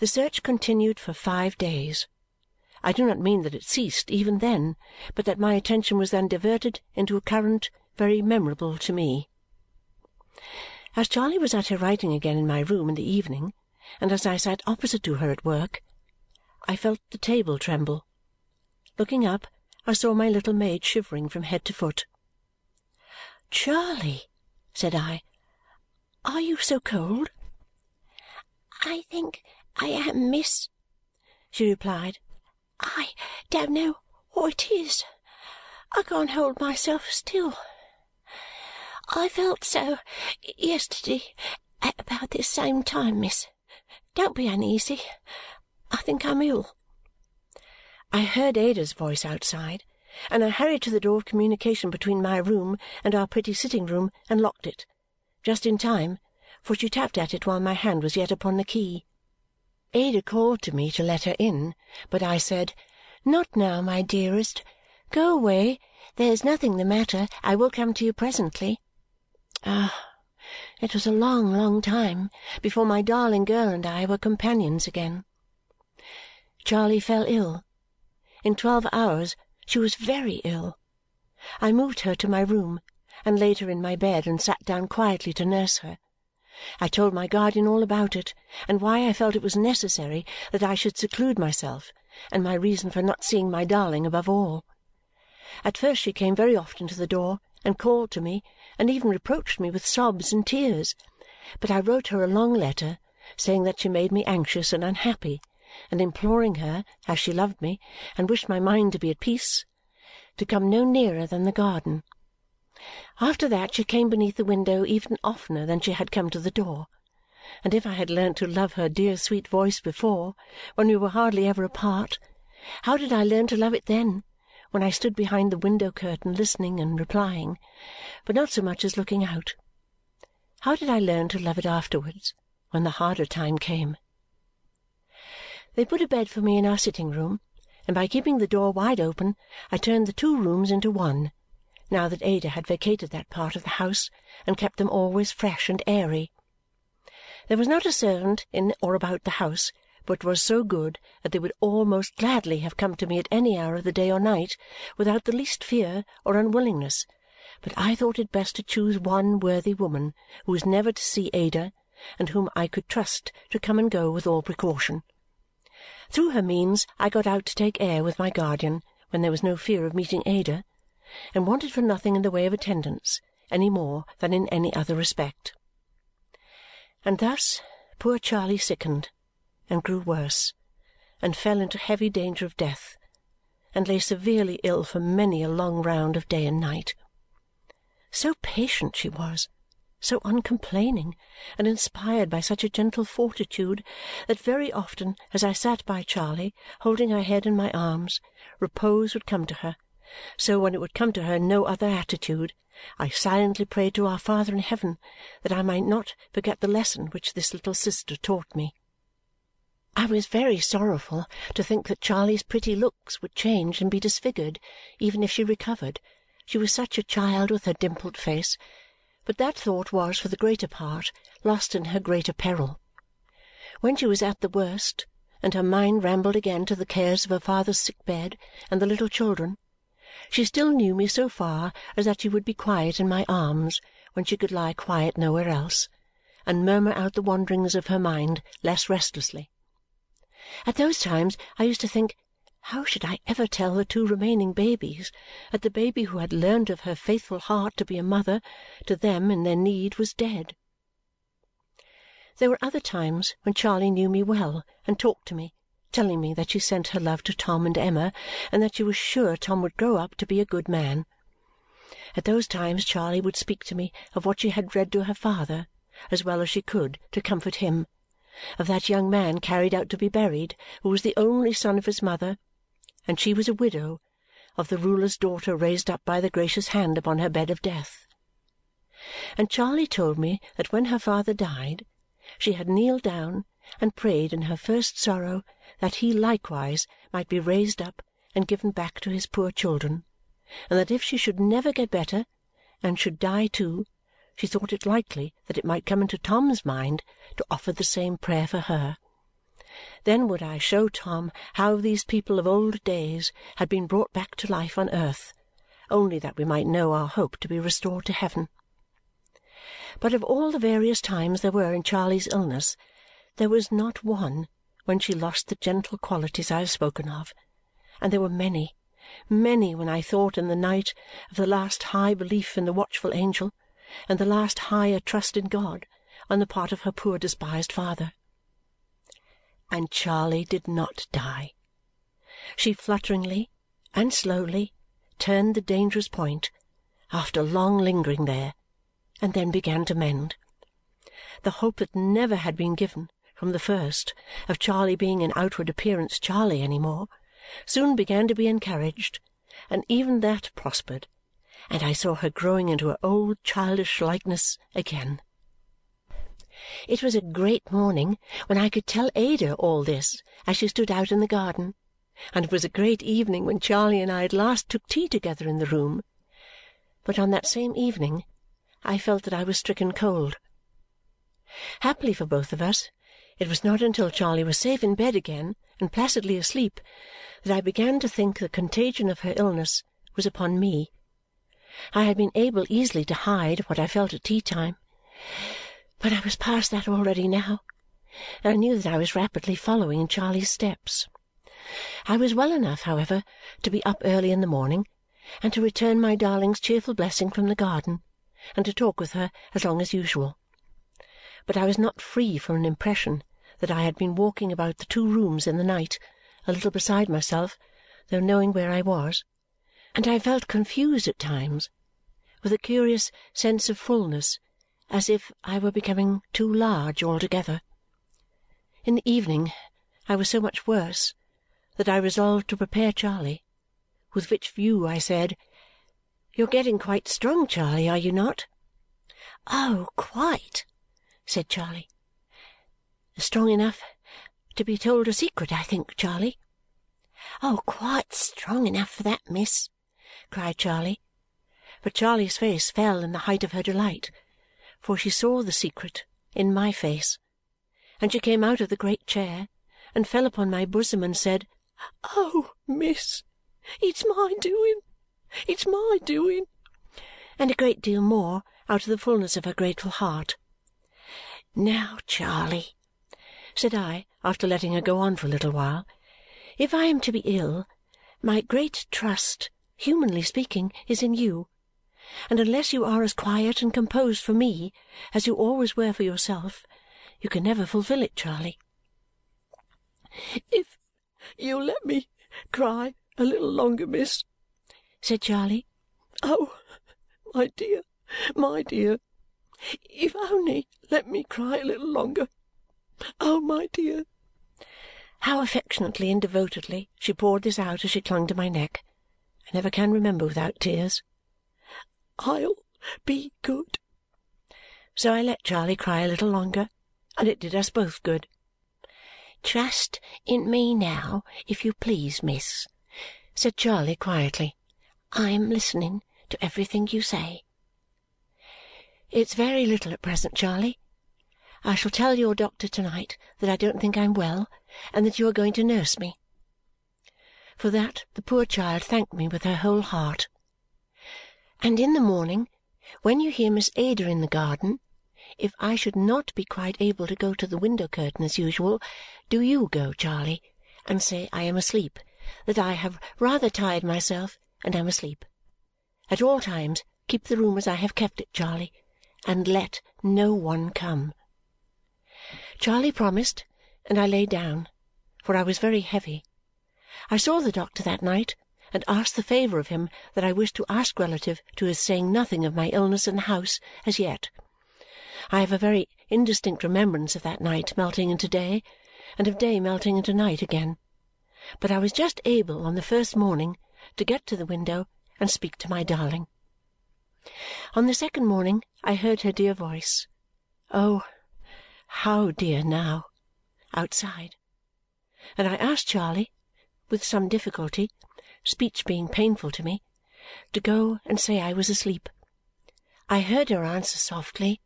The search continued for five days. I do not mean that it ceased even then, but that my attention was then diverted into a current very memorable to me. As Charley was at her writing again in my room in the evening, and as I sat opposite to her at work, I felt the table tremble. Looking up, I saw my little maid shivering from head to foot. "Charley," said I, "are you so cold?" "I think I am, miss," she replied. "I don't know what it is. I can't hold myself still. I felt so yesterday at about this same time, miss. Don't be uneasy. I think I'm ill." I heard Ada's voice outside, and I hurried to the door of communication between my room and our pretty sitting-room and locked it, just in time, for she tapped at it while my hand was yet upon the key. Ada called to me to let her in, but I said, "Not now, my dearest. Go away. There's nothing the matter. I will come to you presently." Ah! It was a long, long time before my darling girl and I were companions again. Charley fell ill. In twelve hours she was very ill. I moved her to my room, and laid her in my bed, and sat down quietly to nurse her. I told my guardian all about it, and why I felt it was necessary that I should seclude myself, and my reason for not seeing my darling above all. At first she came very often to the door, and called to me, and even reproached me with sobs and tears, but I wrote her a long letter, saying that she made me anxious and unhappy and imploring her, as she loved me and wished my mind to be at peace, to come no nearer than the garden. After that she came beneath the window even oftener than she had come to the door, and if I had learnt to love her dear sweet voice before, when we were hardly ever apart, how did I learn to love it then, when I stood behind the window curtain listening and replying, but not so much as looking out? How did I learn to love it afterwards, when the harder time came? They put a bed for me in our sitting-room, and by keeping the door wide open I turned the two rooms into one, now that Ada had vacated that part of the house and kept them always fresh and airy. There was not a servant in or about the house but was so good that they would all most gladly have come to me at any hour of the day or night without the least fear or unwillingness, but I thought it best to choose one worthy woman who was never to see Ada and whom I could trust to come and go with all precaution. Through her means I got out to take air with my guardian when there was no fear of meeting Ada, and wanted for nothing in the way of attendance any more than in any other respect. And thus poor Charley sickened, and grew worse, and fell into heavy danger of death, and lay severely ill for many a long round of day and night. So patient she was! so uncomplaining and inspired by such a gentle fortitude that very often as I sat by Charley, holding her head in my arms, repose would come to her. So when it would come to her in no other attitude, I silently prayed to our Father in heaven that I might not forget the lesson which this little sister taught me. I was very sorrowful to think that Charley's pretty looks would change and be disfigured, even if she recovered. She was such a child with her dimpled face but that thought was, for the greater part, lost in her greater peril. When she was at the worst, and her mind rambled again to the cares of her father's sick bed and the little children, she still knew me so far as that she would be quiet in my arms when she could lie quiet nowhere else, and murmur out the wanderings of her mind less restlessly. At those times I used to think how should I ever tell the two remaining babies that the baby who had learned of her faithful heart to be a mother to them in their need was dead? There were other times when Charley knew me well and talked to me, telling me that she sent her love to Tom and Emma and that she was sure Tom would grow up to be a good man. At those times Charley would speak to me of what she had read to her father, as well as she could to comfort him, of that young man carried out to be buried, who was the only son of his mother and she was a widow, of the ruler's daughter raised up by the gracious hand upon her bed of death. And Charley told me that when her father died, she had kneeled down and prayed in her first sorrow that he likewise might be raised up and given back to his poor children, and that if she should never get better, and should die too, she thought it likely that it might come into Tom's mind to offer the same prayer for her. Then would I show Tom how these people of old days had been brought back to life on earth, only that we might know our hope to be restored to heaven. But of all the various times there were in Charley's illness, there was not one when she lost the gentle qualities I have spoken of, and there were many, many when I thought in the night of the last high belief in the watchful angel and the last higher trust in God on the part of her poor despised father. And Charley did not die. She flutteringly and slowly turned the dangerous point after long lingering there and then began to mend. The hope that never had been given, from the first, of Charley being in outward appearance Charley any more, soon began to be encouraged, and even that prospered, and I saw her growing into her old childish likeness again. It was a great morning when I could tell Ada all this as she stood out in the garden, and it was a great evening when Charley and I at last took tea together in the room. But on that same evening I felt that I was stricken cold. Happily for both of us, it was not until Charley was safe in bed again and placidly asleep that I began to think the contagion of her illness was upon me. I had been able easily to hide what I felt at tea time, but I was past that already now, and I knew that I was rapidly following in Charley's steps. I was well enough, however, to be up early in the morning and to return my darling's cheerful blessing from the garden and to talk with her as long as usual. But I was not free from an impression that I had been walking about the two rooms in the night, a little beside myself, though knowing where I was, and I felt confused at times, with a curious sense of fullness, as if I were becoming too large altogether. In the evening I was so much worse that I resolved to prepare Charley, with which view I said, "You're getting quite strong, Charley, are you not?" "Oh, quite!" said Charley. "Strong enough to be told a secret, I think, Charley?" "Oh, quite strong enough for that, miss!" cried Charley. But Charley's face fell in the height of her delight, for she saw the secret in my face, and she came out of the great chair and fell upon my bosom and said, "Oh, miss, it's my doing! It's my doing!" and a great deal more out of the fullness of her grateful heart. "Now, Charley," said I after letting her go on for a little while, "if I am to be ill, my great trust, humanly speaking, is in you, and unless you are as quiet and composed for me as you always were for yourself, you can never fulfil it, Charley." "If you'll let me cry a little longer, miss," said Charley. "Oh, my dear, my dear, if only let me cry a little longer! Oh, my dear!" How affectionately and devotedly she poured this out as she clung to my neck, I never can remember without tears. "I'll be good." So I let Charley cry a little longer, and it did us both good. "Trust in me now, if you please, miss," said Charley quietly. "I am listening to everything you say." "It's very little at present, Charley. I shall tell your doctor to night that I don't think I am well and that you are going to nurse me." For that the poor child thanked me with her whole heart. "And in the morning, when you hear Miss Ada in the garden if I should not be quite able to go to the window curtain as usual, do you go, Charley, and say I am asleep, that I have rather tired myself and am asleep. At all times keep the room as I have kept it, Charley, and let no one come." Charley promised, and I lay down, for I was very heavy. I saw the doctor that night and asked the favour of him that I wished to ask relative to his saying nothing of my illness in the house as yet. I have a very indistinct remembrance of that night melting into day and of day melting into night again, but I was just able on the first morning to get to the window and speak to my darling. On the second morning I heard her dear voice oh, how dear now! outside, and I asked Charley, with some difficulty, speech being painful to me, to go and say I was asleep. I heard her answer softly.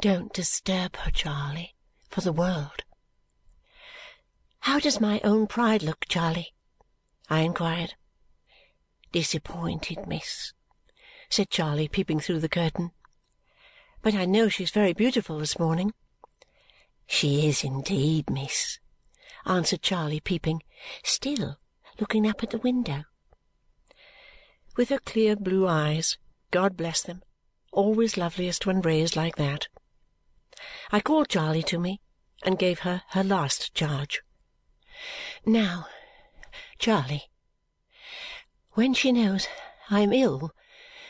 Don't disturb her, Charley, for the world. How does my own pride look, Charley? I inquired. Disappointed, miss, said Charley, peeping through the curtain. But I know she's very beautiful this morning. She is indeed, miss, answered Charley, peeping, still looking up at the window. With her clear blue eyes, God bless them, always loveliest when raised like that. I called Charley to me and gave her her last charge. Now, Charley, when she knows I am ill,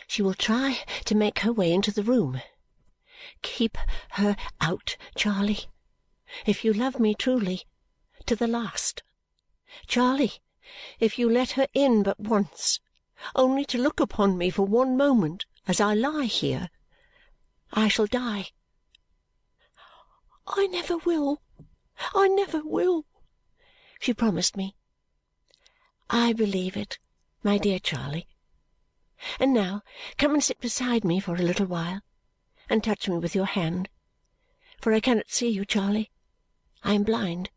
she will try to make her way into the room. Keep her out, Charley, if you love me truly, to the last. Charley, if you let her in but once, only to look upon me for one moment as I lie here, I shall die. I never will, I never will, she promised me. I believe it, my dear Charley. And now come and sit beside me for a little while and touch me with your hand. For I cannot see you, Charley. I am blind.